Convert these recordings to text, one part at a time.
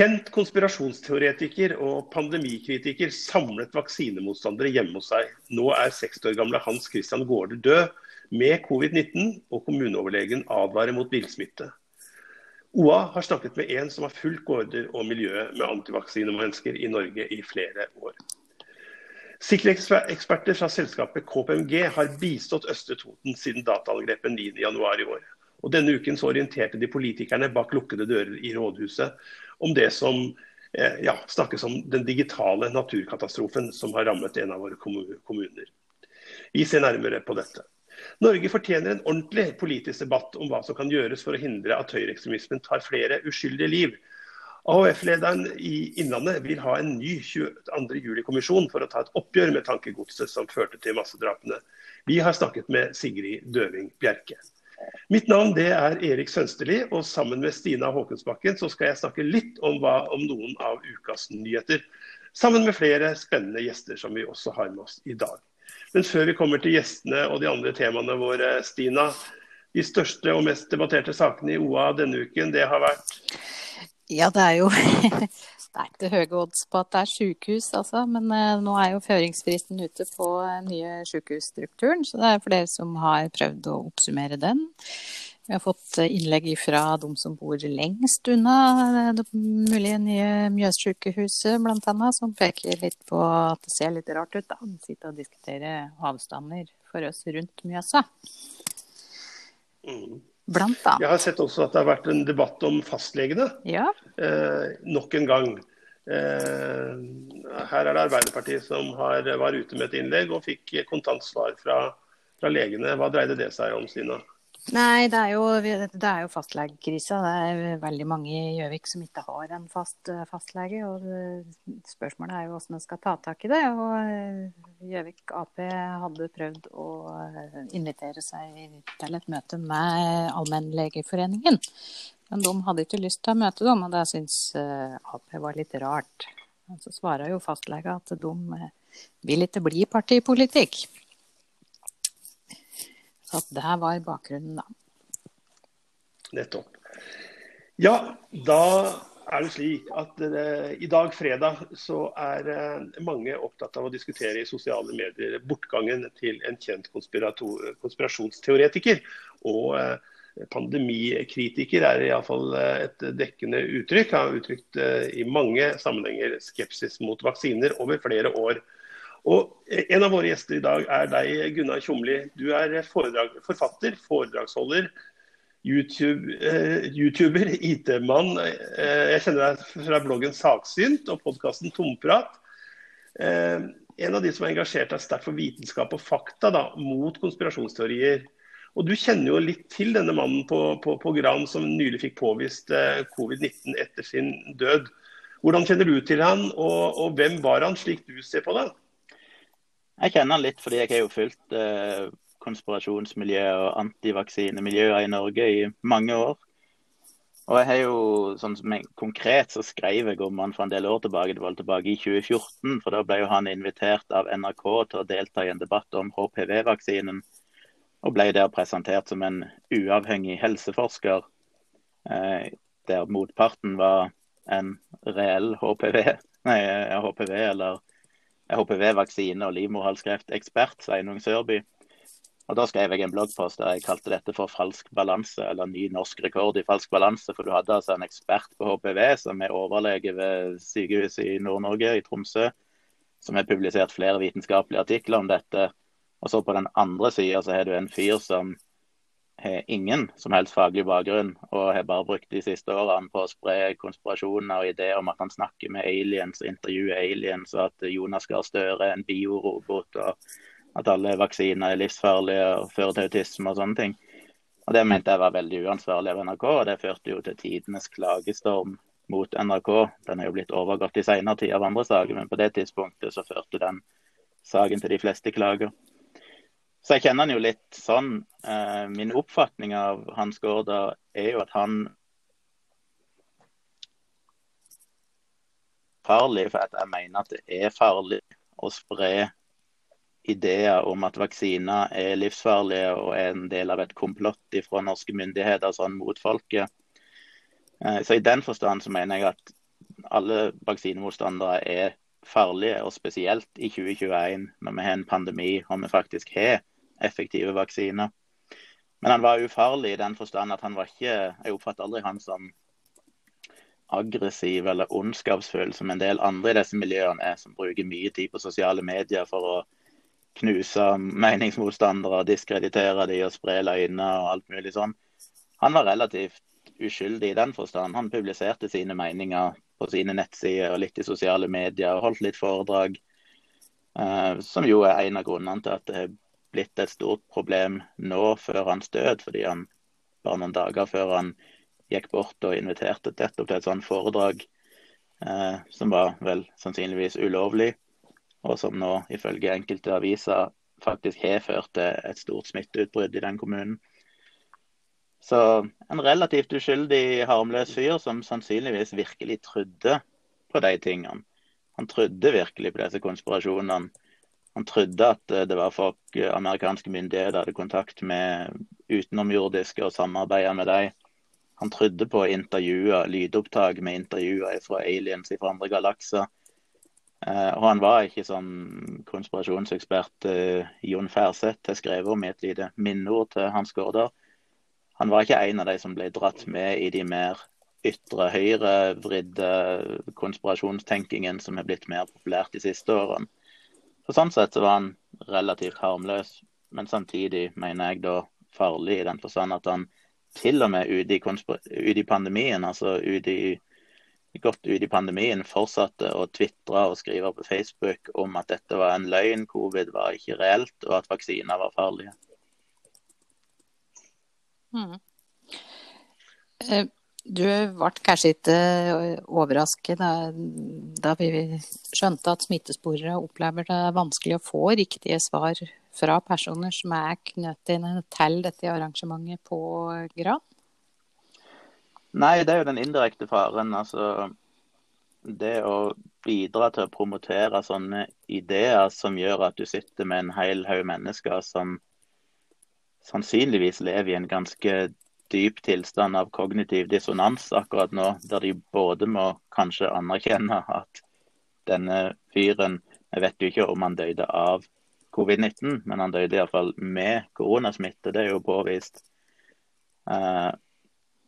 Kjent konspirasjonsteoretiker og pandemikritiker samlet vaksinemotstandere hjemme hos seg. Nå er 60 år gamle Hans Christian Gaarder død med covid-19, og kommuneoverlegen advarer mot villsmitte. OA har snakket med en som har fulgt Gaarder og miljøet med antivaksinemennesker i Norge i flere år. Sikkerhetseksperter fra selskapet KPMG har bistått Østre Toten siden dataangrepet 9.1 i år. Og Denne uken så orienterte de politikerne bak lukkede dører i rådhuset om det som eh, ja, snakkes om den digitale naturkatastrofen som har rammet en av våre kommuner. Vi ser nærmere på dette. Norge fortjener en ordentlig politisk debatt om hva som kan gjøres for å hindre at høyreekstremismen tar flere uskyldige liv. AHF-lederen i Innlandet vil ha en ny 22. juli-kommisjon for å ta et oppgjør med tankegodset som førte til massedrapene. Vi har snakket med Sigrid Døving Bjerke. Mitt navn det er Erik Sønsterli, og sammen med Stina Håkensbakken så skal jeg snakke litt om, hva, om noen av ukas nyheter. Sammen med flere spennende gjester som vi også har med oss i dag. Men før vi kommer til gjestene og de andre temaene våre, Stina. De største og mest debatterte sakene i OA denne uken, det har vært Ja, det er jo Det er ikke høye odds på at det er sykehus, altså. Men uh, nå er jo føringsfristen ute på uh, nye sykehusstrukturen. Så det er for dere som har prøvd å oppsummere den. Vi har fått uh, innlegg fra de som bor lengst unna det mulige nye Mjøssykehuset, bl.a. Som peker litt på at det ser litt rart ut, da. De sitter og diskuterer avstander for oss rundt Mjøsa. Mm. Blant annet. Jeg har sett også at det har vært en debatt om fastlegene. Ja. Eh, nok en gang. Eh, her er det Arbeiderpartiet som har, var ute med et innlegg og fikk kontant svar fra, fra legene. Hva dreide det seg om, Stina? Nei, det er jo, det jo fastlegekrisa. Det er veldig mange i Gjøvik som ikke har en fast eh, fastlege. og Spørsmålet er jo hvordan en skal ta tak i det. og eh, Gjøvik Ap hadde prøvd å eh, invitere seg til et møte med Allmennlegeforeningen. Men de hadde ikke lyst til å møte dem, og det syns Ap var litt rart. Så svarer jo fastlege at de vil ikke bli partipolitikk. Så det her var bakgrunnen, da. Nettopp. Ja, da er det slik at uh, i dag fredag så er uh, mange opptatt av å diskutere i sosiale medier bortgangen til en kjent konspirasjonsteoretiker. Og uh, pandemikritiker er iallfall et dekkende uttrykk. Har uttrykt i mange sammenhenger skepsis mot vaksiner over flere år. Og En av våre gjester i dag er deg, Gunnar Tjomli. Du er foredrag, forfatter, foredragsholder, YouTube, eh, YouTuber, IT-mann. Eh, jeg kjenner deg fra bloggen Saksynt og podkasten Tomprat. Eh, en av de som har engasjert deg sterkt for vitenskap og fakta da, mot konspirasjonsteorier. Og Du kjenner jo litt til denne mannen på, på, på Gran som nylig fikk påvist eh, covid-19 etter sin død. Hvordan kjenner du til han, og, og hvem var han, slik du ser på det? Jeg kjenner han litt fordi jeg har jo fulgt eh, konspirasjonsmiljø og antivaksinemiljøer i Norge i mange år. Og jeg har jo, sånn som jeg, Konkret så skrev jeg om han for en del år tilbake, det var tilbake i 2014. for Da ble jo han invitert av NRK til å delta i en debatt om HPV-vaksinen. Og ble der presentert som en uavhengig helseforsker, eh, der motparten var en reell HPV, nei, HPV eller HPV-vaksine og livmorhalskreftekspert Sveinung Sørby. Og Da skrev jeg en bloggpost der jeg kalte dette for falsk balanse, eller ny norsk rekord i falsk balanse. For du hadde altså en ekspert på HPV som er overlege ved sykehuset i Nord-Norge, i Tromsø, som har publisert flere vitenskapelige artikler om dette. Og så på den andre sida så har du en fyr som har ingen som helst faglig bakgrunn, og har bare brukt de siste årene på å spre konspirasjoner og ideer om at han snakker med aliens intervjuer aliens, og at Jonas Gahr Støre er en biorobot, og at alle vaksiner er livsfarlige og fører til autisme og sånne ting. Og Det mente jeg var veldig uansvarlig av NRK, og det førte jo til tidenes klagestorm mot NRK. Den er jo blitt overgått i senere tid av andre saker, men på det tidspunktet så førte den saken til de fleste klager. Så jeg kjenner han jo litt sånn. Eh, min oppfatning av Hans Gaarda er jo at han farlig, for jeg mener at det er farlig å spre ideer om at vaksiner er livsfarlige og er en del av et komplott fra norske myndigheter sånn mot folket. Eh, så I den forstand så mener jeg at alle vaksinemotstandere er farlige, og spesielt i 2021 når vi har en pandemi og vi faktisk har effektive vaksiner. Men han var ufarlig i den forstand at han var ikke Jeg oppfatter aldri han som aggressiv eller ondskapsfull, som en del andre i disse miljøene er, som bruker mye tid på sosiale medier for å knuse meningsmotstandere, diskreditere de og spre løgner og alt mulig sånn. Han var relativt uskyldig i den forstand. Han publiserte sine meninger på sine nettsider og litt i sosiale medier og holdt litt foredrag. Uh, som jo er en av grunnene til at det har blitt et stort problem nå før hans død. Fordi han bare noen dager før han gikk bort og inviterte nettopp til et sånt foredrag, eh, som var vel sannsynligvis ulovlig. Og som nå ifølge enkelte aviser faktisk har ført til et stort smitteutbrudd i den kommunen. Så en relativt uskyldig, harmløs fyr som sannsynligvis virkelig trodde på de tingene. Han trodde virkelig på disse konspirasjonene. Han trodde at eh, det var folk, eh, amerikanske myndigheter hadde kontakt med utenomjordiske og samarbeida med dem. Han trodde på intervjuer, lydopptak med intervjuer fra aliens fra andre galakser. Eh, og han var ikke sånn konspirasjonsekspert Jon Færseth har skrevet om i et lite minneord til Hans Gaarder han var ikke en av de som ble dratt med i de mer ytre høyrevridde konspirasjonstenkingen som er blitt mer populært de siste årene. Så Sånn sett så var han relativt harmløs, men samtidig mener jeg da farlig i den forstand at han til og med ute i, ut i pandemien, altså ute i, godt ut i pandemien, fortsatte å tvitre og skrive på Facebook om at dette var en løgn, covid var ikke reelt, og at vaksiner var farlige. Mm. Du ble kanskje ikke eh, overrasket da, vi skjønte at smittesporere opplever det vanskelig å få riktige svar fra personer som er knyttet til dette arrangementet på Gran? Nei, det er jo den indirekte faren. Altså, det å bidra til å promotere sånne ideer som gjør at du sitter med en hel haug mennesker som sannsynligvis lever i en ganske dyp tilstand av kognitiv dissonans akkurat nå, der de både må kanskje anerkjenne at denne fyren Jeg vet jo ikke om han døde av covid-19, men han døde iallfall med koronasmitte. Det er jo påvist. Eh,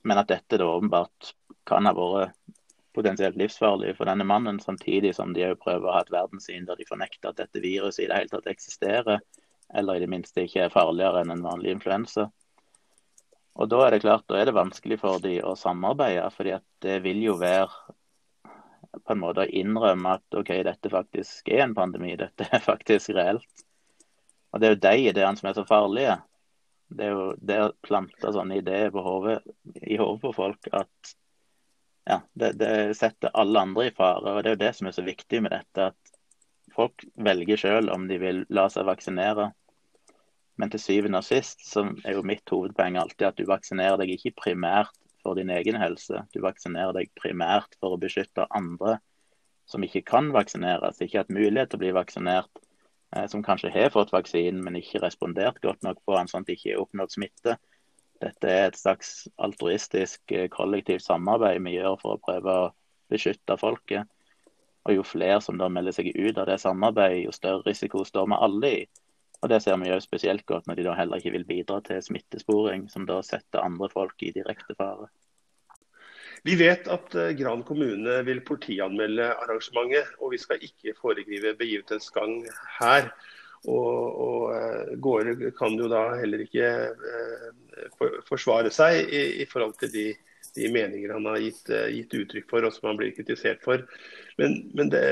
men at dette da åpenbart kan ha vært potensielt livsfarlig for denne mannen, samtidig som de prøver å ha et verdenssyn der de fornekter at dette viruset i det hele tatt eksisterer eller i det minste ikke er farligere enn en vanlig influensa. Og Da er det klart, da er det vanskelig for de å samarbeide, fordi at det vil jo være på en måte å innrømme at OK, dette faktisk er en pandemi, dette er faktisk reelt. Og Det er jo de ideene som er så farlige. Det er jo det å plante sånne ideer hodet, i hodet på folk at ja, det, det, setter alle andre i fare. og Det er jo det som er så viktig med dette. at Folk velger selv om de vil la seg vaksinere. Men til syvende og sist så er jo mitt hovedpoeng alltid at du vaksinerer deg ikke primært for din egen helse. Du vaksinerer deg primært for å beskytte andre som ikke kan vaksineres, ikke har hatt mulighet til å bli vaksinert, eh, som kanskje har fått vaksinen, men ikke respondert godt nok på den, sånn at de ikke har oppnådd smitte. Dette er et slags altruistisk eh, kollektivt samarbeid vi gjør for å prøve å beskytte folket. Og Jo flere som da melder seg ut av det samarbeidet, jo større risiko står vi alle i. Og Det ser vi jo spesielt godt når de da heller ikke vil bidra til smittesporing, som da setter andre folk i direkte fare. Vi vet at eh, Gran kommune vil politianmelde arrangementet, og vi skal ikke foregripe begivenhetens gang her. Og, og uh, Gårde kan jo da heller ikke uh, forsvare seg i, i, forhold til de, de meninger han har gitt, uh, gitt, uttrykk for og som han blir kritisert for. Men, men det,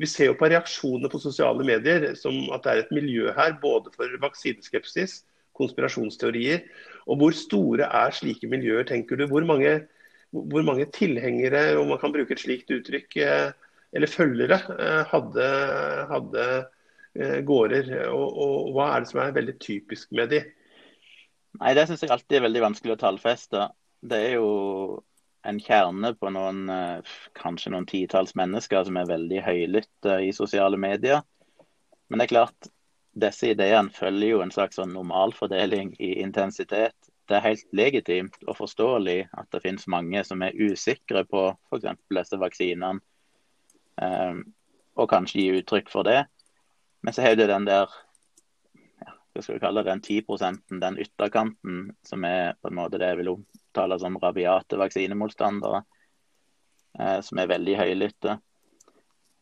vi ser jo på reaksjonene på sosiale medier som at det er et miljø her både for vaksineskepsis, konspirasjonsteorier. Og hvor store er slike miljøer, tenker du? Hvor mange, hvor mange tilhengere, om man kan bruke et slikt uttrykk, eh, eller følgere, eh, hadde, hadde eh, gårder? Og, og, hva er det som er veldig typisk med de? Nei, Det syns jeg alltid er veldig vanskelig å tallfeste. Det er jo en kjerne på noen, eh, kanskje noen titalls mennesker som er veldig høylytte i sosiale medier. Men det er klart, disse ideene følger jo en slags sånn normalfordeling i intensitet. det er helt legitimt og forståelig at det finnes mange som er usikre på f.eks. disse vaksinene, um, og kanskje gi uttrykk for det. Men så har du den der hva skal vi kalle det, den 10% den ytterkanten, som er på en måte det jeg vil omtale som rabiate vaksinemotstandere, eh, som er veldig høylytte.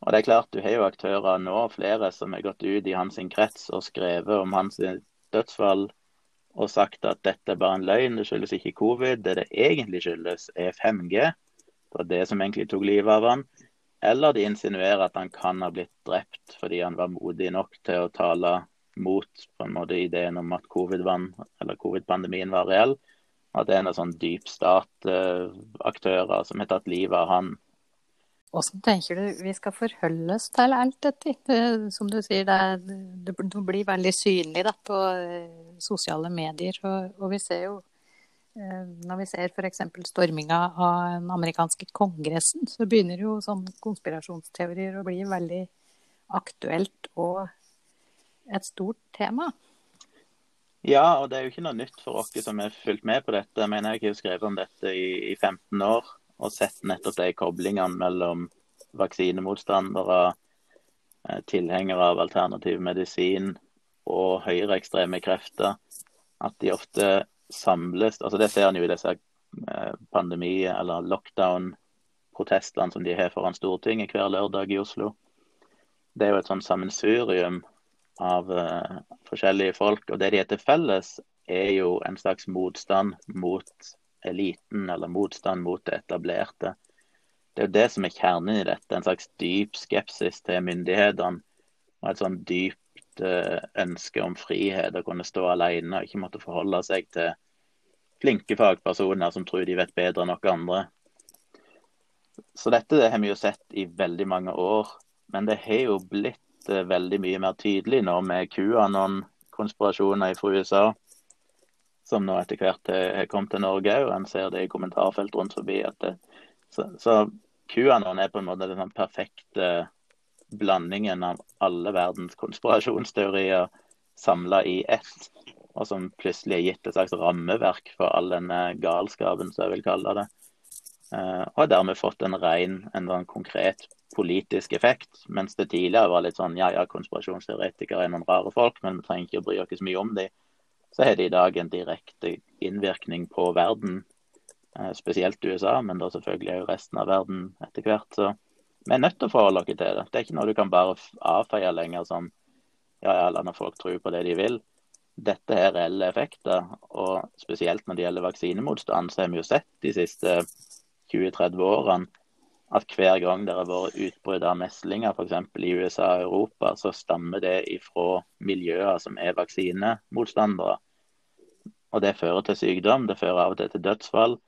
Og det er klart, Du har jo aktører nå, flere som har gått ut i hans krets og skrevet om hans dødsfall og sagt at dette er bare en løgn, det skyldes ikke covid. Det det egentlig skyldes, er 5G. Det var det som egentlig tok livet av han. Eller de insinuerer at han kan ha blitt drept fordi han var modig nok til å tale mot på en måte ideen om at covid-pandemien COVID var reell. At det er en sånn dypstat-aktører som har tatt livet av han hvordan tenker du vi skal forholde oss til alt dette? Som du sier, det, det blir veldig synlig da, på eh, sosiale medier. Og, og, vi ser jo eh, Når vi ser f.eks. storminga av den amerikanske kongressen, så begynner jo sånn konspirasjonsteorier å bli veldig aktuelt og et stort tema. Ja, og det er jo ikke noe nytt for oss som har fulgt med på dette. Jeg mener jeg har skrevet om dette i, i 15 år og sett nettopp de koblingene mellom vaksinemotstandere, eh, tilhengere av alternativ medisin og høyreekstreme krefter. At de ofte samles altså Det ser en jo i disse eh, pandemi- eller lockdown-protestene som de har foran Stortinget hver lørdag i Oslo. Det er jo et sånn sammensurium av uh, forskjellige folk. Og det de er til felles, er jo en slags motstand mot eliten eller motstand mot det etablerte. Det er jo det som er kjernen i dette. En slags dyp skepsis til myndighetene. Og et sånn dypt uh, ønske om frihet, å kunne stå alene og ikke måtte forholde seg til flinke fagpersoner som tror de vet bedre enn noen andre. Så dette det har vi jo sett i veldig mange år. Men det har jo blitt uh, veldig mye mer tydelig nå med QAnon-konspirasjoner fra USA som nå etter hvert har kommet til Norge og En ser det i kommentarfelt rundt forbi. Det, så, så QAnon er på en måte den perfekte blandingen av alle verdens konspirasjonsteorier samla i ett. Og som plutselig er gitt et slags rammeverk for all denne galskapen, som jeg vil kalle det. Uh, og har dermed fått en ren, en sånn konkret politisk effekt. Mens det tidligere var litt sånn ja ja, konspirasjonsteoretikere er noen rare folk, men vi trenger ikke å bry oss mye om dem så har det i dag en direkte innvirkning på verden. Eh, spesielt USA, men da selvfølgelig òg resten av verden etter hvert. Så vi er nødt til å forholde oss til det. Det er ikke noe du kan bare avfeie lenger som ja, ja, la folk tro på det de vil. Dette er reelle effekter. Og spesielt når det gjelder vaksinemotstand, så har vi jo sett de siste 20-30 årene at hver gang det har vært utbrudd av meslinger f.eks. i USA og Europa, så stammer det ifra miljøer som er vaksinemotstandere. Og Det fører til sykdom, det fører av og til til dødsfall.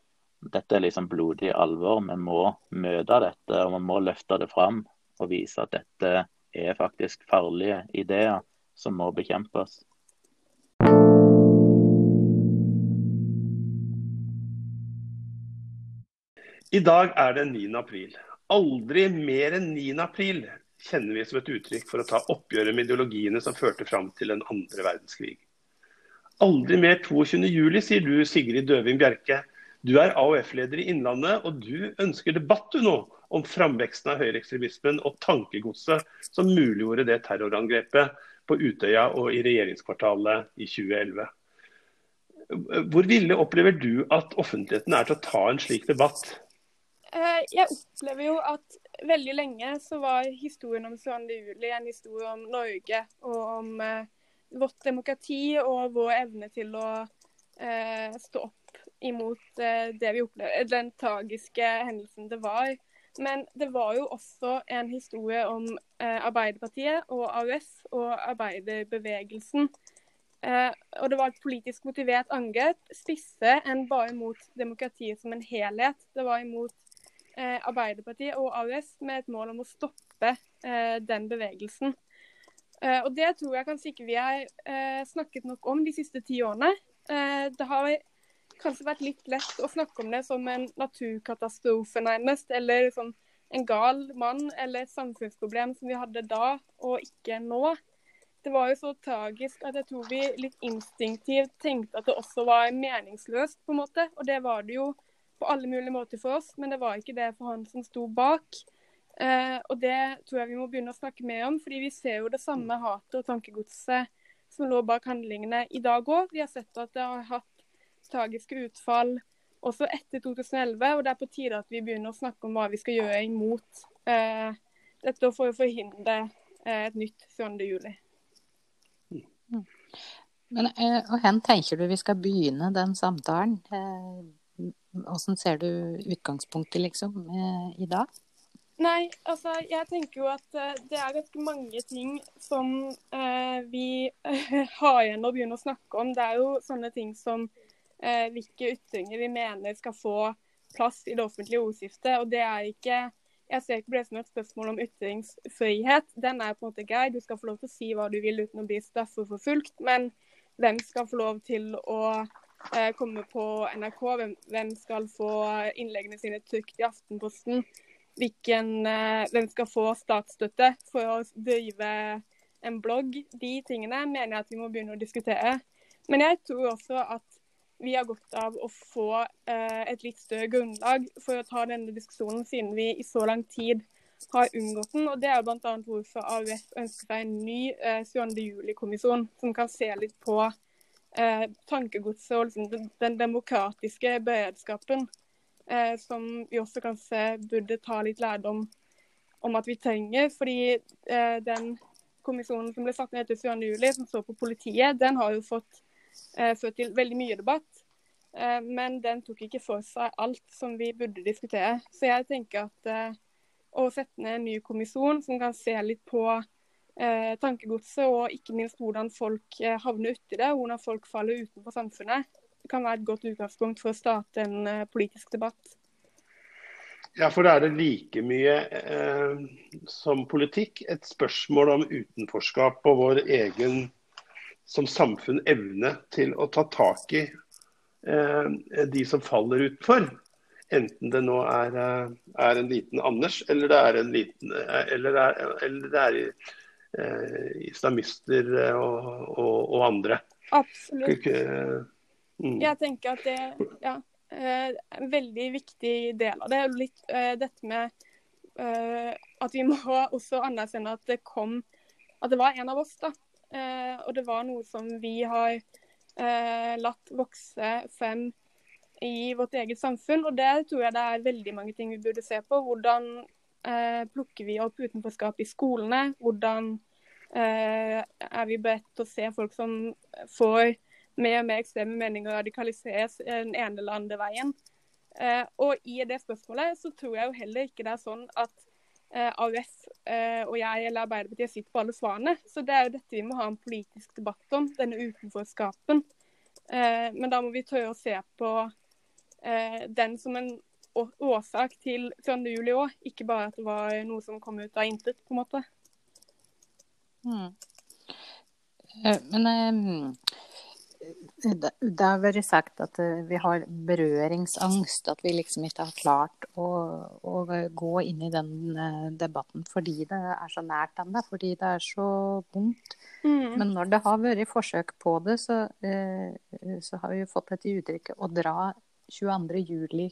Dette er liksom blodig alvor. Vi må møte dette, og vi må løfte det fram og vise at dette er faktisk farlige ideer som må bekjempes. I dag er det 9. april. Aldri mer enn 9. april kjenner vi som et uttrykk for å ta oppgjøret med ideologiene som førte fram til den andre verdenskrig. Aldri mer 22. juli, sier du, Sigrid Døving Bjerke. Du er AUF-leder i Innlandet, og du ønsker debatt du nå om framveksten av høyreekstremismen og tankegodset som muliggjorde det terrorangrepet på Utøya og i regjeringskvartalet i 2011. Hvor ville opplever du at offentligheten er til å ta en slik debatt? Eh, jeg opplever jo at veldig lenge så var historien om 22. juli en historie om Norge og om eh, vårt demokrati og vår evne til å eh, stå opp imot det vi opplevde, den tragiske hendelsen det var. Men det var jo også en historie om Arbeiderpartiet og AUF og arbeiderbevegelsen. Eh, og det var et politisk motivert angrep, spisse enn bare mot demokratiet som en helhet. Det var imot Arbeiderpartiet og AUS med et mål om å stoppe eh, den bevegelsen. Eh, og Det tror jeg kanskje ikke vi har eh, snakket nok om de siste ti årene. Eh, det har kanskje vært litt lett å snakke om det som en naturkatastrofe, nærmest. Eller som en gal mann eller et samfunnsproblem som vi hadde da og ikke nå. det var jo så tragisk at jeg tror vi litt instinktivt tenkte at det også var meningsløst, på en måte. Og det var det jo på alle mulige måter for oss, men det var ikke det for han som sto bak. Eh, og det tror jeg vi må begynne å snakke mer om, fordi vi ser jo det samme hatet og tankegodset som lå bak handlingene i dag òg. Vi har sett at det har hatt tragiske utfall også etter 2011, og det er på tide at vi begynner å snakke om hva vi skal gjøre imot eh, dette for å forhindre eh, et nytt 22. juli. Men eh, og hen tenker du vi skal begynne den samtalen? Hvordan ser du utgangspunktet liksom i dag? Nei, altså jeg tenker jo at det er ganske mange ting som eh, vi har igjen å begynne å snakke om. Det er jo sånne ting som eh, hvilke ytringer vi mener skal få plass i det offentlige ordskiftet. Og det er ikke Jeg ser ikke på det som et spørsmål om ytringsfrihet. Den er på en måte grei. Du skal få lov til å si hva du vil uten å bli straffeforfulgt. Men hvem skal få lov til å eh, komme på NRK? Hvem, hvem, skal få innleggene sine trykt i Aftenposten? Hvilken, eh, hvem skal få statsstøtte for å drive en blogg? De tingene mener jeg at vi må begynne å diskutere. Men jeg tror også at vi har godt av å få eh, et litt større grunnlag for å ta denne diskusjonen, siden vi i så lang tid har unngått den. og Det er bl.a. hvorfor AUF ønsker seg en ny eh, 22. juli-kommisjon, som kan se litt på eh, tankegodset og liksom, den, den, demokratiske beredskapen, eh, som vi også kan se burde ta litt lærdom om at vi trenger. fordi eh, den kommisjonen som ble satt ned etter 22. juli, som så på politiet, den har jo fått Eh, ført til veldig mye debatt. Eh, men den tok ikke for seg alt som vi burde diskutere. Så jeg tenker at eh, å sette ned en ny kommisjon som kan se litt på tankegodset, og ikke minst hvordan folk havner uti det, hvordan folk faller utenfor samfunnet, kan være et godt utgangspunkt for å starte en politisk debatt. Ja, for da er det like mye eh, som politikk et spørsmål om utenforskap og vår egen som samfunn evne til å ta tak i eh, de som faller utenfor. Enten det nå er, eh, er, en liten Anders, eller det er en liten eller Eller, er, eller det er eh, islamister og, og, og, andre. Absolutt. Mm. Jeg tenker at det ja, er eh, en veldig viktig del av det. Litt, uh, dette med at vi må også anerkjenne at det kom At det var en av oss da, Eh, og det var noe som vi har eh, latt vokse frem i vårt eget samfunn. Og der tror jeg det er veldig mange ting vi burde se på. Hvordan eh, plukker vi opp utenforskap i skolene? Hvordan eh, er vi beredt til å se folk som får mer og mer ekstreme meninger radikaliseres den ene eller andre veien? Eh, og i det spørsmålet så tror jeg jo heller ikke det er sånn at eh, AUF eh, og jeg eller Arbeiderpartiet sitter på alle svarene. Så det er jo dette vi må ha en politisk debatt om, denne utenforskapen. Eh, men da må vi tørre å se på eh, den som en årsak til 22. juli òg, ikke bare at det var noe som kom ut av intet, på en måte. Mm. Men eh, det, har vært sagt at eh, vi har berøringsangst. At vi liksom ikke har klart å, å gå inn i den debatten fordi det er så nært ennå. Fordi det er så vondt. Mm. Men når det har vært forsøk på det, så, så har vi fått et uttrykket å dra 22.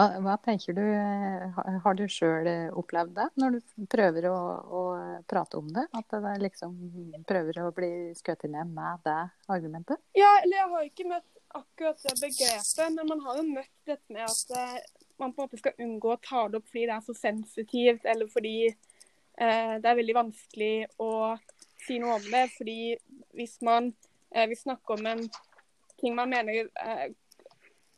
Hva, hva, tenker du, har du sjøl opplevd det, når du prøver å, å, prate om det? At det liksom prøver å bli skutt ned med det argumentet? Ja, eller jeg har ikke møtt akkurat det begrepet, men man har jo møtt dette med at eh, man på en måte skal unngå å ta det opp fordi det er så sensitivt, eller fordi eh, det er veldig vanskelig å si noe om det. Fordi hvis man eh, vil snakke om en ting man mener eh,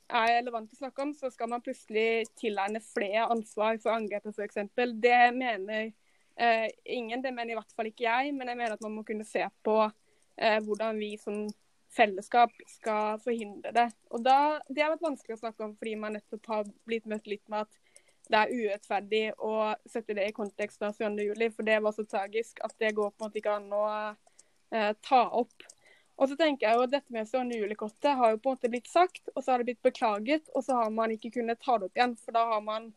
er relevant å snakke om, så skal man plutselig tilegne flere ansvar for angrepet f.eks. Det mener eh, ingen, det mener i hvert fall ikke jeg. Men jeg mener at man må kunne se på eh, hvordan vi som fellesskap skal forhindre det. Og da, Det har vært vanskelig å snakke om fordi man nettopp har blitt møtt litt med at det er urettferdig å sette det i kontekst av 22.07, for det var så tragisk at det går på en måte ikke an å eh, ta opp. Og så tenker jeg jo at Dette med Søren Julekortet har jo på en måte blitt sagt, og så har det blitt beklaget, og så har man ikke kunnet ta det opp igjen. For da har man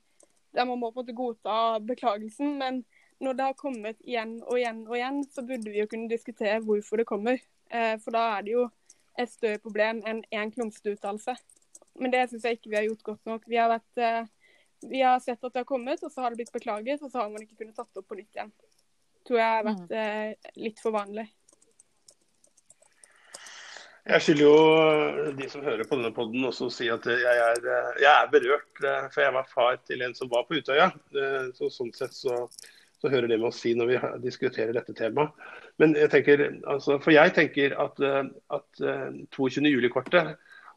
da man må på en måte godta beklagelsen. Men når det har kommet igjen og igjen og igjen, så burde vi jo kunne diskutere hvorfor det kommer. Eh, for da er det jo et større problem enn én klumsete uttalelse. Men det syns jeg ikke vi har gjort godt nok. Vi har, vært, eh, vi har, sett at det har kommet, og så har det blitt beklaget, og så har man ikke kunnet tatt det opp på nytt igjen. Tror jeg har vært mm. eh, litt for vanlig. Jeg skylder jo de som hører på denne poden også å si at jeg er, jeg er, berørt. For jeg var far til en som var på Utøya. Så sånn sett så, så hører det med å si når vi diskuterer dette temaet. Men jeg tenker, altså, For jeg tenker at, at 22. juli-kortet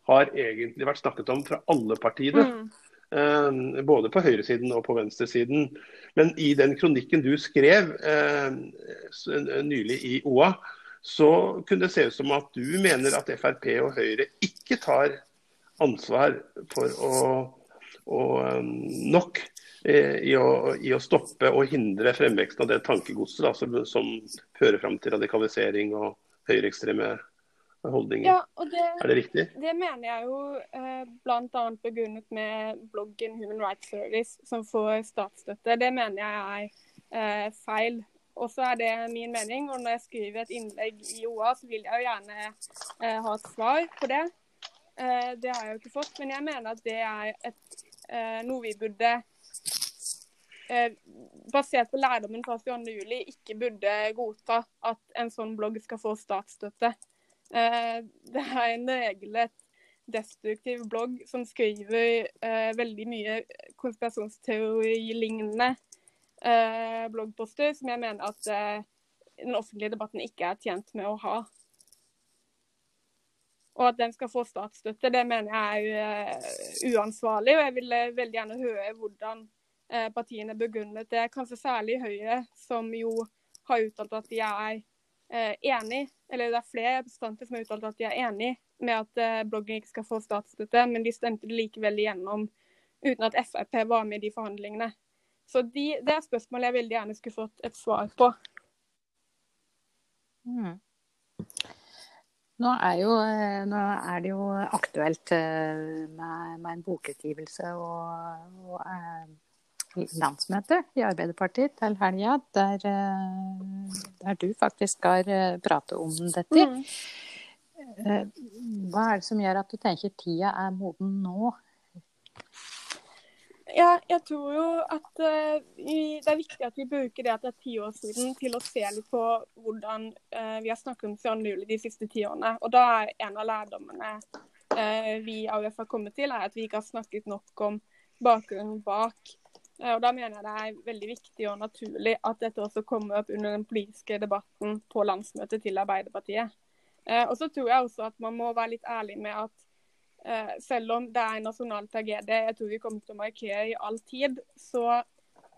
har egentlig vært snakket om fra alle partiene. Mm. både på høyresiden og på venstresiden. Men i den kronikken du skrev nylig i OA, så kunne det se ut som at du mener at Frp og Høyre ikke tar ansvar for å, å um, nok eh, i å, i å, stoppe og hindre fremveksten av det tankegodset da, som, som, fører fram til radikalisering og høyreekstreme holdninger. Ja, det, er det riktig? Det mener jeg jo eh, bl.a. begrunnet med bloggen Human Rights Service, som får statsstøtte. Det mener jeg er eh, feil. Og så er det min mening. Og når jeg skriver et innlegg i OA, så vil jeg jo gjerne eh, ha et svar på det. Eh, det har jeg jo ikke fått. Men jeg mener at det er et, eh, noe vi burde eh, basert på lærdommen fra 22.07, ikke burde godta at en sånn blogg skal få statsstøtte. Eh, det er en regelrett destruktiv blogg som skriver eh, veldig mye konspirasjonsteori-lignende bloggposter som jeg mener at eh, den offentlige debatten ikke er tjent med å ha. Og at den skal få statsstøtte, det mener jeg er uh, uansvarlig. Og jeg vil veldig gjerne høre hvordan partiene begrunnet det. Kanskje særlig Høyre, som jo har uttalt at de er enig, eller det er flere representanter som har uttalt at de er enig med at bloggen ikke skal få statsstøtte, men de stemte det likevel igjennom uten at Frp var med i de forhandlingene. Så de, det er spørsmål jeg veldig gjerne skulle fått et svar på. Mm. Nå, er jo, eh, nå er, det jo aktuelt eh, med, med en bokutgivelse og, og eh, landsmøte i Arbeiderpartiet til helga, der, der, du faktisk skal prate om dette. Mm. Hva er det som gjør at du tenker tida er moden nå ja, jeg tror jo at uh, det er viktig at vi bruker det at det er ti år siden, til å se litt på hvordan uh, vi har snakket om 22. juli de siste ti årene. Og da er en av lærdommene uh, vi AUF har kommet til, er at vi ikke har snakket nok om bakgrunnen bak. og Da mener jeg det er veldig viktig og naturlig at dette også kommer opp under den politiske debatten på landsmøtet til Arbeiderpartiet. og så tror jeg også at man må være litt ærlig med at selv om det er en nasjonal tragedie jeg tror vi kommer til å markere i all tid, så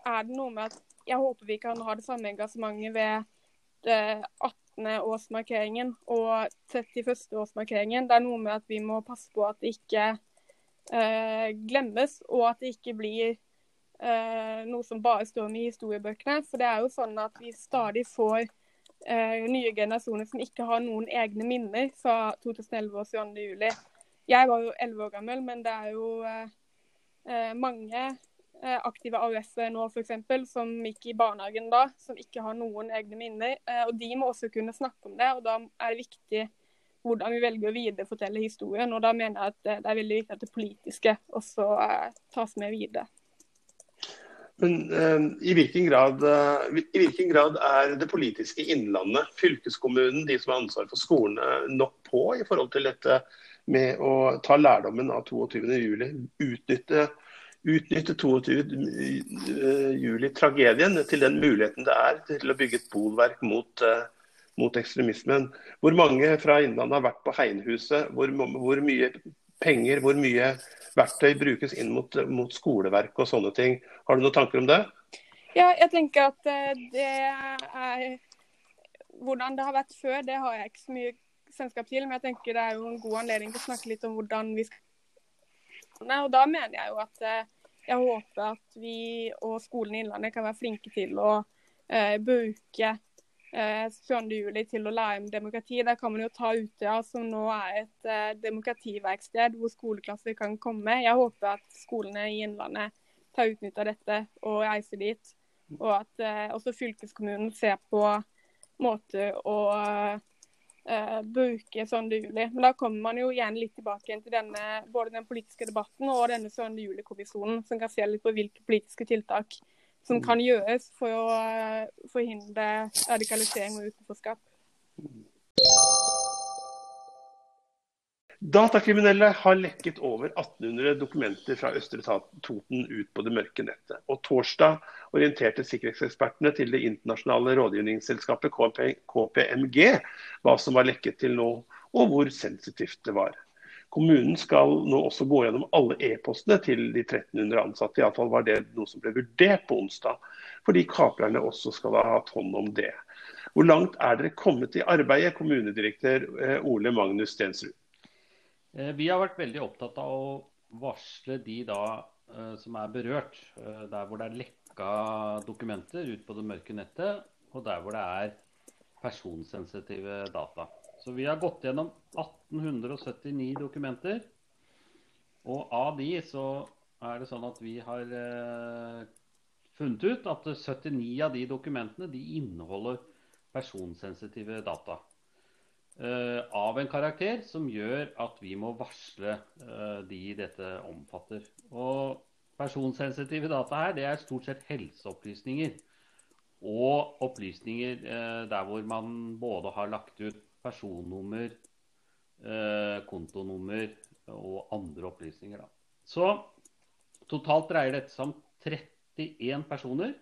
er det noe med at jeg håper vi kan ha det samme engasjementet ved det 18. årsmarkeringen og 31. årsmarkeringen. Det er noe med at vi må passe på at det ikke eh, glemmes, og at det ikke blir eh, noe som bare står med i historiebøkene. For det er jo sånn at vi stadig får eh, nye generasjoner som ikke har noen egne minner fra 2011 og 22. juli. Jeg var jo elleve år gammel, men det er jo eh, eh mange eh, aktive AUF-er nå f.eks. som gikk i barnehagen da, som ikke har noen egne minner. Eh, og De må også kunne snakke om det. og Da er det viktig hvordan vi velger å viderefortelle historien. og Da mener jeg at det, er veldig viktig at det politiske også eh, tas med videre. Men uh, i, hvilken grad, uh, i, hvilken grad, er det politiske innlandet, fylkeskommunen, de som har ansvar for skolene, nok på i forhold til dette med å ta lærdommen av 22.07. Utnytte, utnytte 22.07-tragedien til den muligheten det er til å bygge et bolverk mot, uh, mot ekstremismen. Hvor mange fra Innlandet har vært på Heinhuset? Hvor, hvor, mye penger, hvor mye verktøy brukes inn mot, mot skoleverk og sånne ting? Har du noen tanker om det? Ja, jeg tenker at uh, det er Hvordan det har vært før, det har jeg ikke så mye selskap til, men jeg tenker det er jo en god anledning til å snakke litt om hvordan vi skal og Da mener jeg jo at eh, jeg håper at vi og skolen i Innlandet kan være flinke til å eh, bruke eh, 22. juli til å lære om demokrati. Der kan man jo ta Utøya, som nå er et eh, demokrativerksted hvor skoleklasser kan komme. Jeg håper at skolene i Innlandet tar utnytta dette og reiser dit Og at eh, også fylkeskommunen ser på måter å eh, bruke 7. Juli. Men da kommer man jo igjen litt tilbake til denne, både den politiske debatten og denne 7. Juli-kommisjonen, som kan se litt på hvilke politiske tiltak som kan gjøres for å eh, forhindre radikalisering og utenforskap. Datakriminelle har lekket over 1800 dokumenter fra Østre Toten ut på det mørke nettet. Og Torsdag orienterte sikkerhetsekspertene til det internasjonale rådgivningsselskapet KPMG hva som var lekket til nå, og hvor sensitivt det var. Kommunen skal nå også gå gjennom alle e-postene til de 1300 ansatte. Iallfall var det noe som ble vurdert på onsdag, fordi kaplerne også skal ha hatt hånd om det. Hvor langt er dere kommet i arbeidet, kommunedirektør eh, Ole Magnus Stensrud? Eh, vi har vært veldig opptatt av å varsle de da eh, som er berørt. Eh, der hvor det er lekka dokumenter ut på det mørke nettet, og der hvor det er personsensitive data. Så vi har gått gjennom 1879 dokumenter. Og av de så er det sånn at vi har funnet ut at 79 av de dokumentene de inneholder personsensitive data. Uh, av en karakter som gjør at vi må varsle uh, de dette omfatter. Og personsensitive data her, det er stort sett helseopplysninger. Og opplysninger uh, der hvor man både har lagt ut personnummer, kontonummer og andre opplysninger. Da. Så totalt dreier dette seg om 31 personer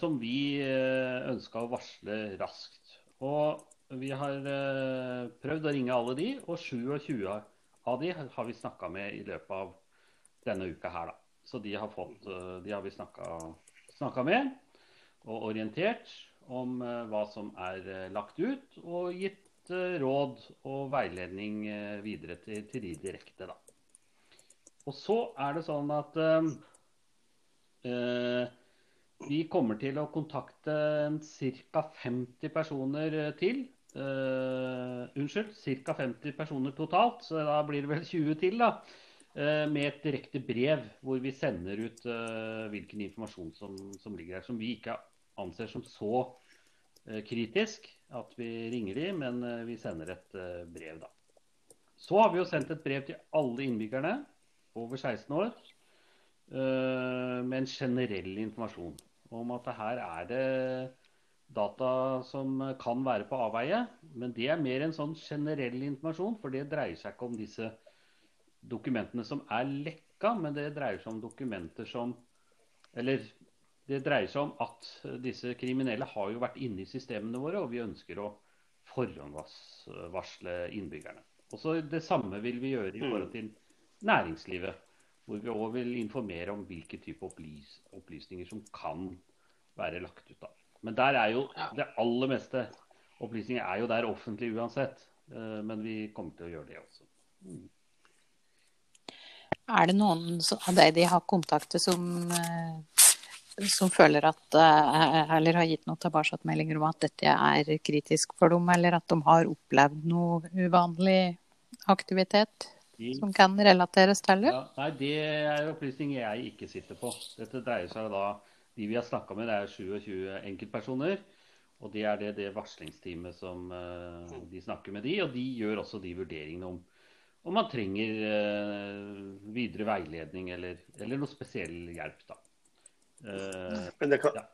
som vi ønska å varsle raskt. Og vi har eh, prøvd å ringe alle de, og 27 av de har vi snakka med i løpet av denne uka her, da. Så de har, fått, eh, de har vi snakka med og orientert om eh, hva som er lagt ut, og gitt råd og veiledning videre til, til de direkte, da. Og så er det sånn at vi kommer til å kontakte ca. 50 personer til Uh, unnskyld, ca. 50 personer totalt, så da blir det vel 20 til. da, uh, Med et direkte brev hvor vi sender ut uh, hvilken informasjon som, som, ligger her. Som vi ikke anser som så kritisk at vi ringer de, men vi sender et brev, da. Så har vi jo sendt et brev til alle innbyggerne over 16 år med en generell informasjon om at her er det data som kan være på avveie. Men det er mer en sånn generell informasjon, for det dreier seg ikke om disse dokumentene som er lekka, men det dreier seg om dokumenter som Eller det dreier seg om at disse kriminelle har jo vært inne i systemene våre, og vi ønsker å forhåndsvarsle innbyggerne. Også det samme vil vi gjøre i mm. forhold til næringslivet. Hvor vi òg vil informere om hvilke type opplys opplysninger som kan være lagt ut. av. Men der er jo det aller meste opplysninger er jo der offentlig uansett. Eh, men vi kommer til å gjøre det også. Mm. Er det noen av deg de har kontaktet som, eh, som føler at eh, Eller har gitt noen tilbakemeldinger om at dette er kritisk for dem, eller at de har opplevd noe uvanlig aktivitet? Som kan relateres til det? Ja, nei, det er opplysninger jeg ikke sitter på. Dette dreier seg da de vi har snakka med, det er 27 enkeltpersoner. Og det er det, det varslingsteamet som uh, de snakker med de, og de gjør også de vurderingene om om man trenger uh, videre veiledning eller, eller, noe spesiell hjelp. da. Uh, men, det kan, ja.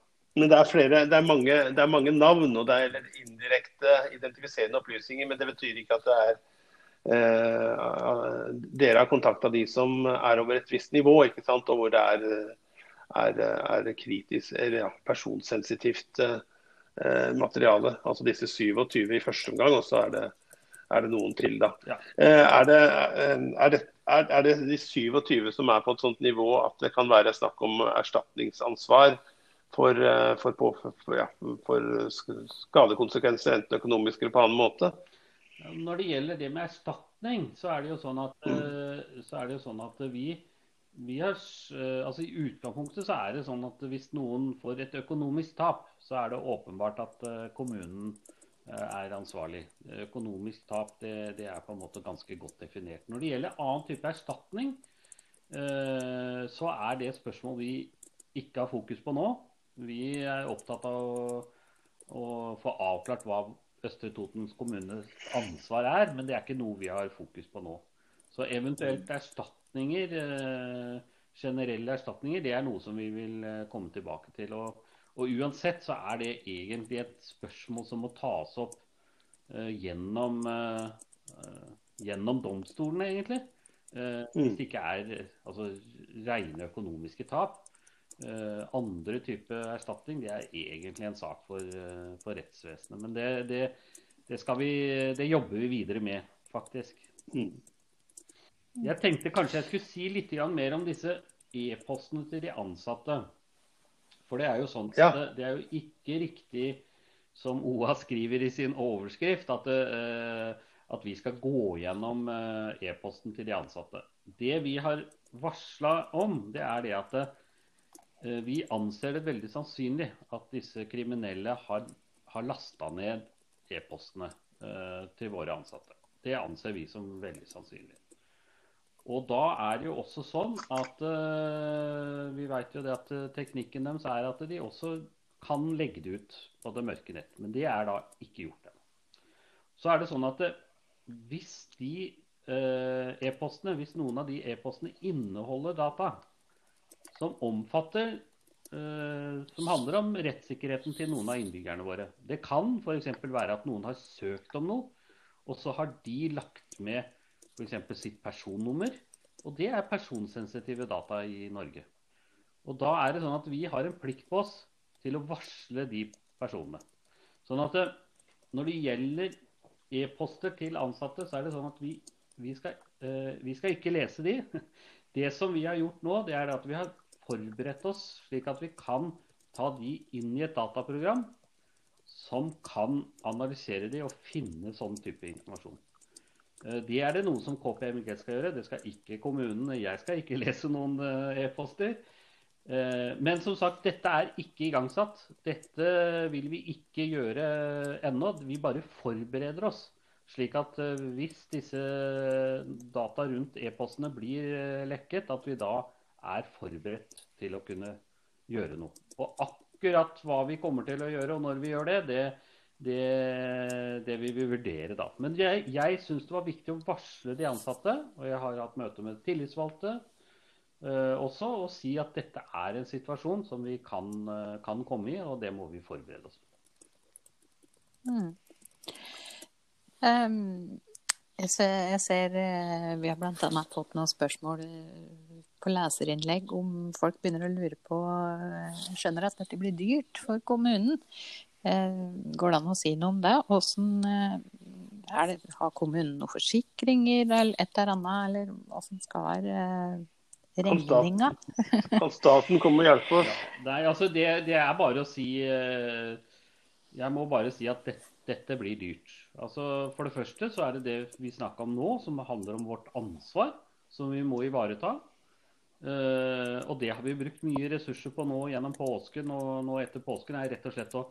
men, det er flere, det er, mange, det er mange navn og det er indirekte identifiserende opplysninger. Men det betyr ikke at det er Dere har kontakta de som er over et visst nivå, ikke sant? og hvor det er er, er kritisk, eller ja, personsensitivt eh, materiale. Altså disse 27 i første omgang, og så er det, er det noen til. da. Ja. Eh, er, det, eh, er, det, er, det, de 27 som er på et sånt nivå at det kan være snakk om erstatningsansvar for, eh, for, på, for ja, skadekonsekvenser, enten økonomisk eller på annen måte? Når det gjelder det med erstatning, så er det jo sånn at, mm. Eh, så er det jo sånn at vi har, eh, altså I utgangspunktet så er det sånn at hvis noen får et økonomisk tap, så er det åpenbart at eh, kommunen eh, er ansvarlig. Økonomisk tap det, det, er på en måte ganske godt definert. Når det gjelder annen type erstatning, så er det et spørsmål vi ikke har fokus på nå. Vi er opptatt av å, å få avklart hva Østre Totens kommunes ansvar er, men det er ikke noe vi har fokus på nå. Så eventuelt erstatninger, eh, generelle erstatninger, det er noe som vi vil eh, komme tilbake til. Og, og uansett så er det egentlig et spørsmål som må tas opp uh, gjennom, uh, gjennom domstolene, egentlig. Uh, hvis det ikke er altså, rene økonomiske tap. andre type erstatning det er egentlig en sak for, for rettsvesenet. Men det, det, det, vi, det, jobber vi videre med, faktisk. Mm. Jeg tenkte kanskje jeg skulle si litt mer om disse e-postene til de ansatte. For det er jo sånn ja. det, det, er jo ikke riktig som OA skriver i sin overskrift, at, det, at vi skal gå gjennom uh, e-posten til de ansatte. Det vi har varsla om, det er det at uh, vi anser det veldig sannsynlig at disse kriminelle har, har lasta ned e-postene til våre ansatte. Det anser vi som veldig sannsynlig. Og da er det jo også sånn at uh, vi vet jo det at uh, teknikken deres er at de også kan legge det ut på det mørke nett. Men det er da ikke gjort ennå. Så er det sånn at uh, hvis de e-postene, hvis noen av de e-postene inneholder data som omfatter som handler om rettssikkerheten til noen av innbyggerne våre. Det kan f.eks. være at noen har søkt om noe, og så har de lagt med f.eks. sitt personnummer. Og det er personsensitive data i Norge. Og da er det sånn at vi har en plikt på oss til å varsle de personene. Sånn at eh, når det gjelder e-poster til ansatte, så er det sånn at vi, vi, skal, eh, vi, skal, ikke lese de. Det som vi har gjort nå, det er at vi har forberedt oss slik at vi kan ta de inn i et dataprogram som kan analysere de og finne sånn type informasjon. Eh, det er det noe som KPMG skal gjøre. Det skal ikke kommunen. Jeg skal ikke lese noen eh, e-poster. Eh, men som sagt, dette er ikke igangsatt. Dette vil vi ikke gjøre ennå. Vi bare forbereder oss. Slik at hvis disse data rundt e-postene blir lekket, at vi da er forberedt til å kunne gjøre noe. Og akkurat hva vi kommer til å gjøre og når vi gjør det, det det, det vi vurdere da. Men jeg, jeg syns det var viktig å varsle de ansatte, og jeg har hatt møte med tillitsvalgte uh, også, og si at dette er en situasjon som vi kan, uh, kan komme i, og det må vi forberede oss på. Mm. Um, jeg ser, jeg ser uh, Vi har bl.a. fått noen spørsmål på leserinnlegg om folk begynner å lure på Skjønner at dette blir dyrt for kommunen. Eh, går det an å si noe om det? Hvordan eh, er det, Har kommunen noen forsikringer eller et eller annet, eller hvordan skal være eh, regninga? Kan staten komme og hjelpe oss? Ja, nei, altså det, det, er bare å si Jeg må bare si at det, dette blir dyrt. Altså For det første så er det det vi snakker om nå, som handler om vårt ansvar, som vi må ivareta. Uh, og det har vi brukt mye ressurser på nå gjennom påsken og nå etter påsken. er rett og slett å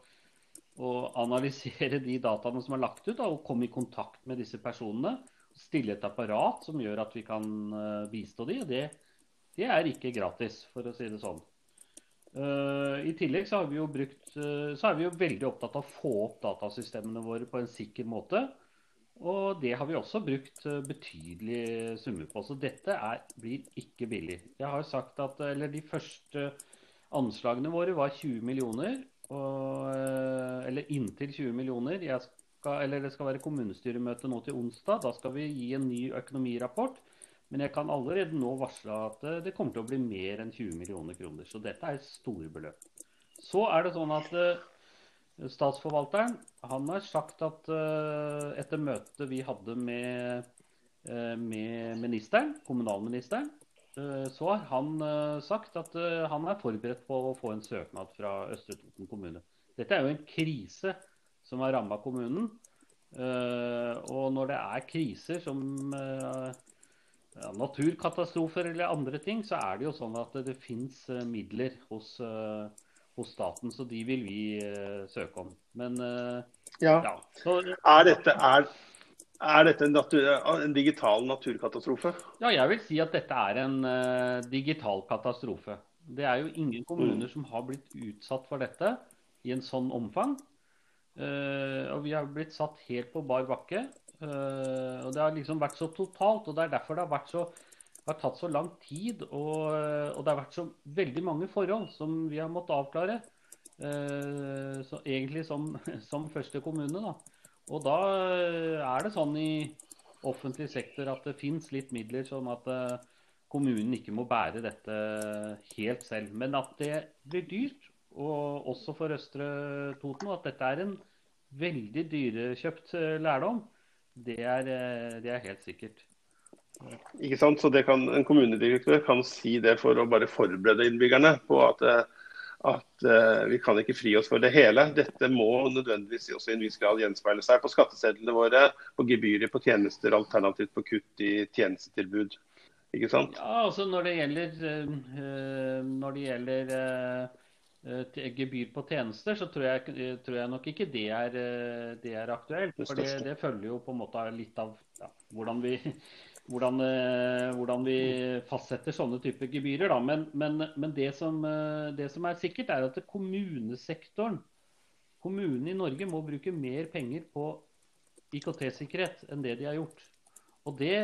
å analysere de dataene som er lagt ut, da, og komme i kontakt med disse personene. Stille et apparat som gjør at vi kan uh, bistå de, og det, det, er ikke gratis, for å si det sånn. Uh, I tillegg så, brukt, uh, så er vi jo veldig opptatt av å få opp datasystemene våre på en sikker måte. Og det har vi også brukt betydelige summer på. Så dette er, blir ikke billig. Jeg har sagt at, eller De første anslagene våre var 20 millioner. Og, eh, eller inntil 20 millioner. Skal, eller det skal være kommunestyremøte nå til onsdag. Da skal vi gi en ny økonomirapport. Men jeg kan allerede nå varsle at eh, det kommer til å bli mer enn 20 millioner kroner. Så dette er store beløp. Så er det sånn at uh, Statsforvalteren han har sagt at etter møtet vi hadde med, med ministeren, kommunalministeren, Eh, så har han eh, sagt at eh, han er forberedt på å få en søknad fra Østre Toten kommune. Dette er jo en krise som har ramma kommunen. Og når det er kriser som ja, naturkatastrofer eller andre ting, så er det jo sånn at det fins midler hos, hos, staten. Så de vil vi søke om. Men ja. ja så, er, dette, er, er dette en, natur, en, digital naturkatastrofe? Ja, jeg vil si at dette er en uh, digital katastrofe. Det er jo ingen kommuner som har blitt utsatt for dette i en sånn omfang. Uh, og vi har blitt satt helt på bar bakke. Uh, og det har liksom vært så totalt. Og det er derfor det har, vært så, har tatt så lang tid. Og, og, det har vært så veldig mange forhold som vi har måttet avklare. Så egentlig som, som, første kommune, da. Og da er det sånn i offentlig sektor at det fins litt midler sånn at kommunen ikke må bære dette helt selv. Men at det blir dyrt, og også for Østre Toten, og at dette er en veldig dyrekjøpt eh, lærdom, det er, eh, det er helt sikkert. Ikke sant? Så kan, En kommunedirektør kan si det for å bare forberede innbyggerne på at, eh, at uh, vi kan ikke fri oss for det hele. Dette må nødvendigvis også i en viss grad gjenspeile seg på skattesedlene våre, på gebyrer på tjenester, alternativt på kutt i tjenestetilbud. Ikke sant? Ja, altså Når det gjelder, uh, når det gjelder uh gebyr på tjenester, så tror jeg, tror jeg nok ikke det er, det er aktuelt. For det, det, følger jo på en måte litt av ja, hvordan, vi, hvordan, hvordan, vi, fastsetter sånne typer gebyrer. Da. Men, men, men det, som, det, som, er sikkert, er at kommunesektoren, kommunene i Norge, må bruke mer penger på IKT-sikkerhet enn det de har gjort. Og det,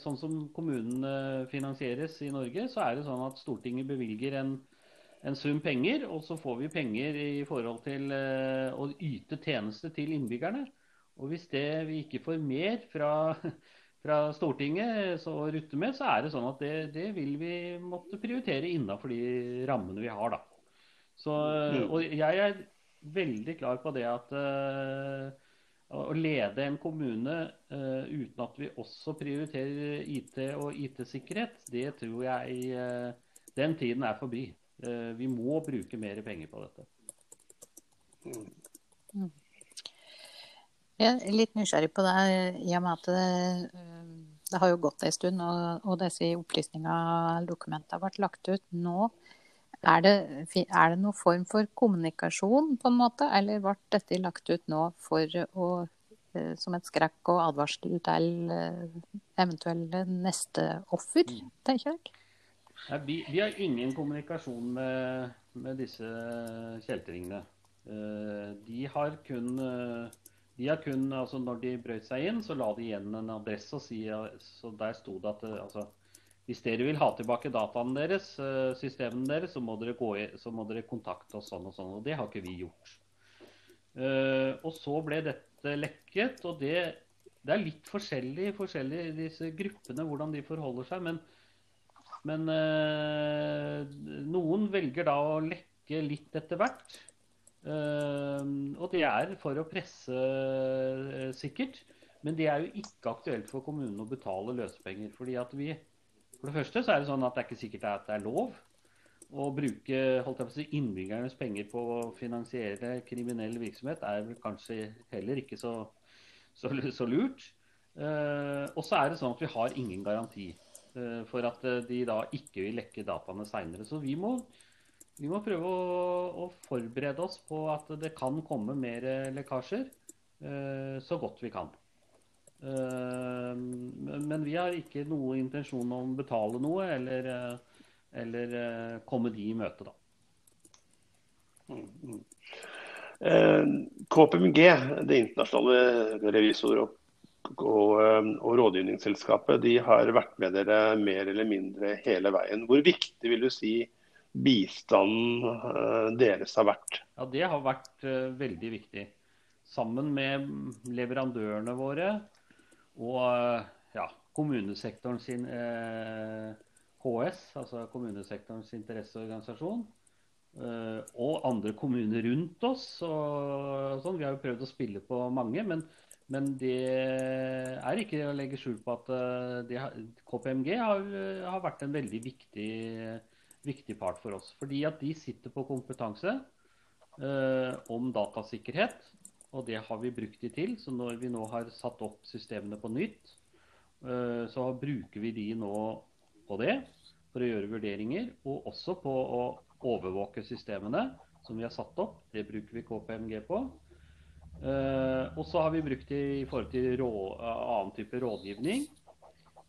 Sånn som kommunene finansieres i Norge, så er det sånn at Stortinget bevilger en en sum penger, og så får vi penger i forhold til å yte tjeneste til innbyggerne. Og hvis det, vi ikke får mer fra, fra Stortinget å rutte med, så er det sånn at det, det vil vi måtte prioritere innafor de rammene vi har. da. Så, mm. og jeg er veldig klar på det at uh, å lede en kommune uh, uten at vi også prioriterer IT og IT-sikkerhet, det tror jeg den tiden er forbi. Vi må bruke mer penger på dette. Mm. Jeg er litt nysgjerrig på det, i og med at det, eh, det har jo gått en stund, og, og disse opplysningene, dokumentene, har vært lagt ut nå. Er det, er det noen form for kommunikasjon, på en måte, eller ble dette lagt ut nå for å, eh, som et skrekk og advarsel til eventuelle neste offer, mm. tenker jeg? Nei, vi, vi, har ingen kommunikasjon med, med disse kjeltringene. De har kun, de har kun altså Når de brøt seg inn, så la de igjen en adresse. og si, så Der sto det at uh, altså, hvis dere vil ha tilbake dataene deres, systemene deres, så må i, så må dere kontakte oss sånn og sånn. Og det har ikke vi gjort. og så ble dette lekket, og det, det er litt forskjellig, i disse gruppene, hvordan de forholder seg. men men uh, noen velger da å lekke litt etter hvert. Uh, og det er for å presse uh, sikkert. Men det er jo ikke aktuelt for kommunen å betale løsepenger. fordi at vi, For det første så er det sånn at det er ikke sikkert at det er lov å bruke holdt jeg på å si, innbyggernes penger på å finansiere kriminell virksomhet. er vel kanskje heller ikke så, så, så lurt. Uh, og så er det sånn at vi har ingen garanti. Eh, for at eh, de da ikke vil lekke dataene seinere. Så vi må, vi må prøve å, å, forberede oss på at det kan komme mer lekkasjer eh, så godt vi kan. Men vi har ikke noe intensjon om å betale noe eller, eller komme de i møte, da. Mm, mm. KPMG, det internasjonale revisor- og og, eh, og rådgivningsselskapet de har vært med dere mer eller mindre hele veien. Hvor viktig vil du si bistanden eh, deres har vært? Ja, Det har vært uh, veldig viktig. Sammen med leverandørene våre og uh, ja, kommunesektoren sin eh, KS, altså kommunesektorens interesseorganisasjon, og andre kommuner rundt oss. Og, sånn. Vi har jo prøvd å spille på mange. men men det er ikke å legge skjul på at det, KPMG har, eh, har, vært en veldig viktig, viktig, part for oss. Fordi at de sitter på kompetanse eh, om datasikkerhet. Og det har vi brukt de til. Så når vi nå har satt opp systemene på nytt, eh, så bruker vi de nå på det for å gjøre vurderinger. Og også på å overvåke systemene som vi har satt opp. Det bruker vi KPMG på. Uh, og så har vi brukt det i forhold til rå, annen type rådgivning.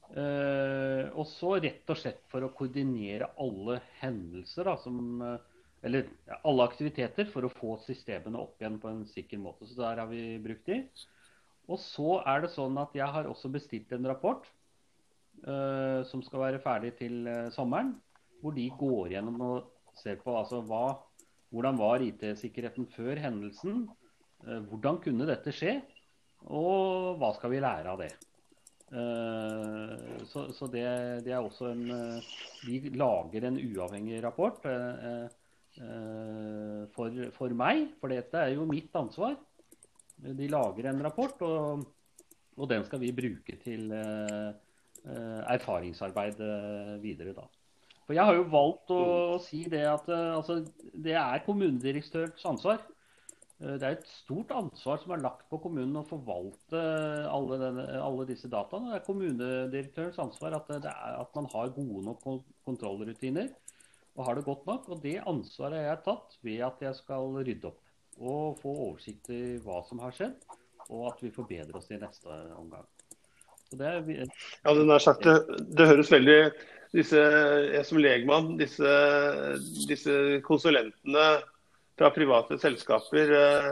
Eh, og så rett og slett for å koordinere alle hendelser, da, som, eh, eller ja, alle aktiviteter, for å få systemene opp igjen på en sikker måte. Så der har vi brukt de. Og så er det sånn at jeg har også bestilt en rapport eh, som skal være ferdig til eh, sommeren, hvor de går gjennom og ser på altså, hva, hvordan var IT-sikkerheten før hendelsen. Eh, hvordan kunne dette skje? Og hva skal vi lære av det? Eh, så, så det, det, er også en eh, Vi lager en uavhengig rapport eh, for, for meg, for dette er jo mitt ansvar. De lager en rapport, og, og den skal vi bruke til erfaringsarbeid videre. da. For Jeg har jo valgt å, å si det at altså, det er kommunedirektørens ansvar. Eh, det er et stort ansvar som er lagt på kommunen å forvalte alle, denne, alle disse dataene. Det er kommunedirektørens ansvar at, er, at, man har gode nok kontrollrutiner og har det godt nok. Og det ansvaret har jeg tatt ved at jeg skal rydde opp og få oversikt i hva som har skjedd, og at vi forbedrer oss i neste omgang. Er, ja, det, sagt, det, det høres veldig disse, Jeg som legmann, disse, disse konsulentene fra private selskaper eh,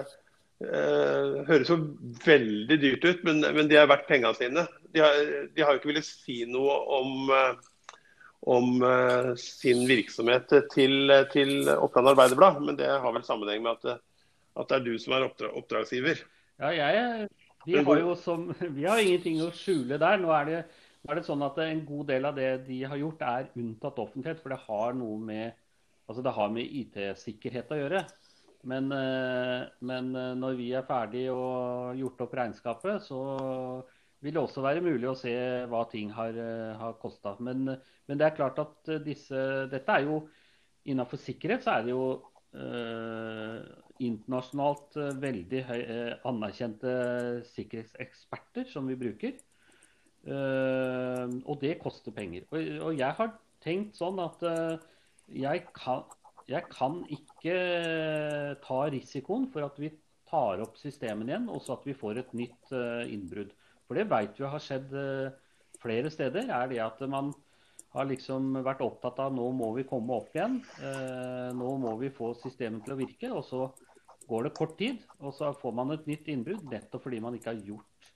uh, høres jo veldig dyrt ut, men, men de er verdt pengene sine. De har, de har jo ikke villet si noe om, uh, om sin virksomhet til, til Oppland Arbeiderblad, men det har vel sammenheng med at, at det er du som er oppdrag, oppdragsgiver. Ja, jeg, vi har jo som, vi har ingenting å skjule der. Nå er, det, nå er det sånn at En god del av det de har gjort, er unntatt offentlighet. For det har noe med Altså det har med IT-sikkerhet å gjøre. Men, eh, men, eh, når vi er ferdig og gjort opp regnskapet, så vil det også være mulig å se hva ting har, eh, har kosta. Men, men, det er klart at disse Dette er jo Innenfor sikkerhet så er det jo eh, internasjonalt veldig høy, eh, anerkjente sikkerhetseksperter som vi bruker. Eh, og det koster penger. Og, og jeg har tenkt sånn at jeg kan, jeg kan ikke ta risikoen for at vi tar opp systemene igjen, og så at vi får et nytt uh, innbrudd. For det vet vi har skjedd uh, flere steder. er det at man har liksom vært opptatt av nå må vi komme opp igjen. Nå må vi få systemet til å virke. Og så går det kort tid, og så får man et nytt innbrudd nettopp fordi man ikke har gjort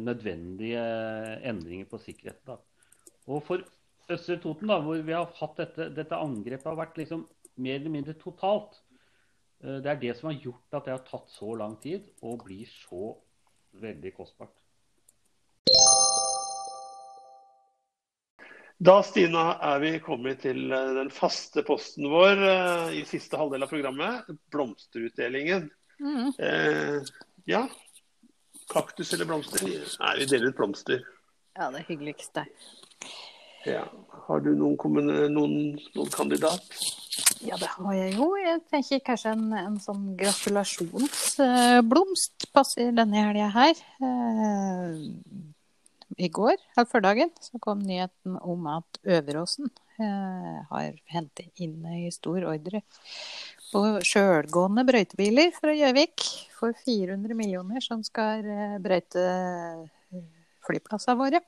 nødvendige endringer på sikkerheten. Og for Østre Toten, da, hvor vi har hatt dette, dette angrepet, har vært liksom mer eller mindre totalt. Eh, det er det som har gjort at det har tatt så lang tid og blir så veldig kostbart. Da Stina, er vi kommet til eh, den faste posten vår eh, i siste halvdel av programmet. Blomsterutdelingen. Mm. Eh, ja. Kaktus eller blomster? Nei, vi deler ut blomster. Ja, det hyggeligste. Ja. Har du noen, noen, noen, kandidat? Ja, det har jeg jo. Jeg tenker kanskje en, en sånn gratulasjonsblomst passer denne helga her. Eh, I går, eller førdagen, så kom nyheten om at Øveråsen eh, har hentet inn i stor ordre på sjølgående brøytebiler fra Gjøvik for 400 millioner som skal eh, brøyte flyplassene våre.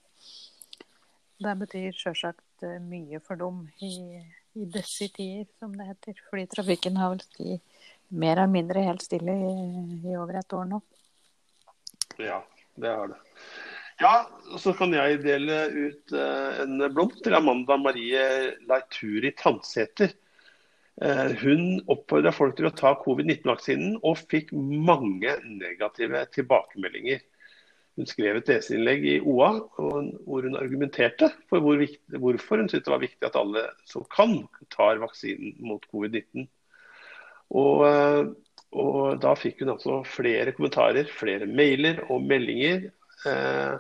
Det betyr sjølsagt eh, mye for dem i, i, disse tider, som det heter. Fordi trafikken har vel stått mer eller mindre helt stille i, i, over et år nå. Ja, det har det. Ja, så kan jeg dele ut uh, en blomst til Amanda Marie Leituri Tandsæter. Uh, hun oppfordra folk til å ta covid-19-vaksinen, og fikk mange negative tilbakemeldinger. Hun skrev et leserinnlegg i OA hvor hun argumenterte for hvor viktig, hvorfor hun syntes det var viktig at alle som kan, tar vaksinen mot covid-19. Og, eh, og, Da fikk hun altså flere kommentarer, flere mailer og meldinger eh,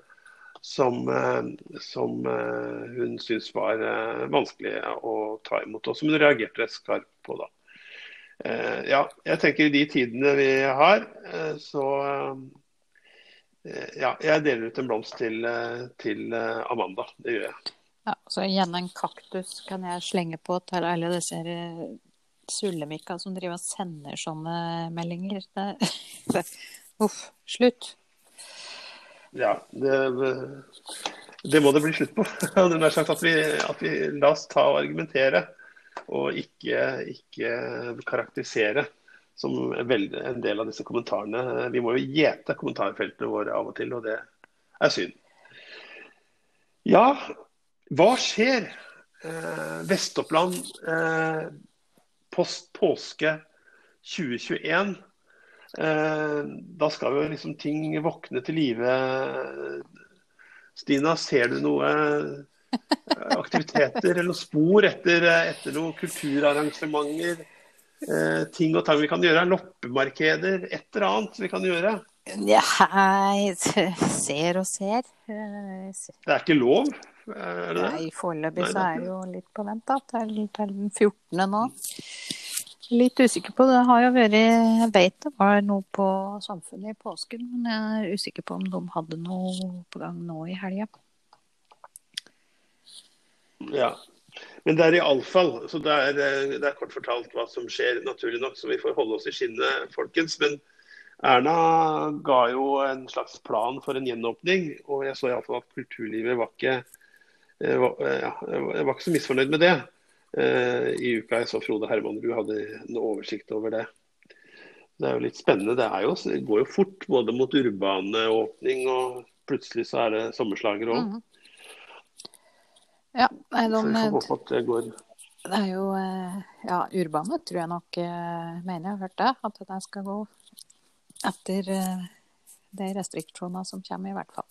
som, eh, som eh, hun syntes var vanskelig å ta imot, og som hun reagerte skarpt på. da. Ja, jeg tenker I de tidene vi har, så ja, jeg deler ut en blomst til, eh, til eh, Amanda. Det gjør jeg. Ja, så igjen en kaktus kan jeg slenge på til alle disse sullemikka som driver og sender sånne meldinger. Det, uff, slutt. Ja, det, det må det bli slutt på. Det er sagt at vi, at vi La oss ta og argumentere, og ikke, ikke karakterisere som en del av disse kommentarene. Vi må jo gjete kommentarfeltene våre av og til, og det er synd. Ja, hva skjer? Eh, Vest-Oppland eh, post påske 2021. Eh, da skal jo liksom ting våkne til live. Stina, ser du noe eh, aktiviteter eller noen spor etter, etter noen kulturarrangementer? Eh, ting og tang vi kan gjøre? Loppemarkeder? Et eller annet vi kan gjøre? Ja, jeg ser og ser. Det er ikke lov? Er det Nei, foreløpig så er det jo litt på vent, da. Til, til den 14. nå. Litt usikker på det. har jo vært Jeg vet det var noe på Samfunnet i påsken, men jeg er usikker på om de hadde noe på gang nå i helga. Ja. Men det er iallfall Så det er, det er kort fortalt hva som skjer, naturlig nok. Så vi får holde oss i skinnet, folkens. Men Erna ga jo en slags plan for en gjenåpning. Og jeg så iallfall at kulturlivet var ikke, var, ja, var ikke så misfornøyd med det. Eh, i uka jeg så Frode Hermanrud hadde en oversikt over det. Det er jo litt spennende. Det, jo, det går jo fort både mot urbaneåpning og plutselig så er det sommerslager òg. Mm. Ja, nei, de, så vi får håpe at det går Det er jo eh, Ja, urbane tror jeg nok eh, mener jeg har hørt det. At det skal gå etter de restriksjonene som kommer, i hvert fall.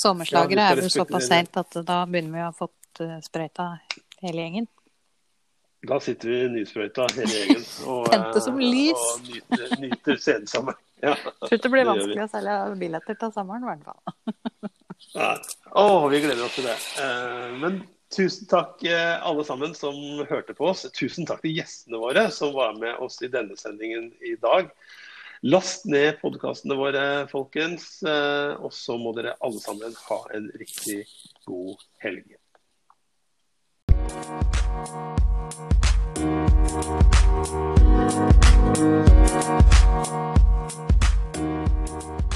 Sommerslagere ja, er jo såpass seint at da begynner vi å ha fått sprøyta hele gjengen? Da sitter vi nysprøyta hele gjengen og, og nyter, nyter sensommeren. Ja, Tror det blir vanskelig å selge billetter til sommeren, i hvert fall. Nei. Vi gleder oss til det. Eh, men tusen takk eh, alle sammen som hørte på oss. Tusen takk til gjestene våre som var med oss i denne sendingen i dag. Last ned podkastene våre, folkens. Eh, og så må dere alle sammen ha en riktig god helg. Thank you.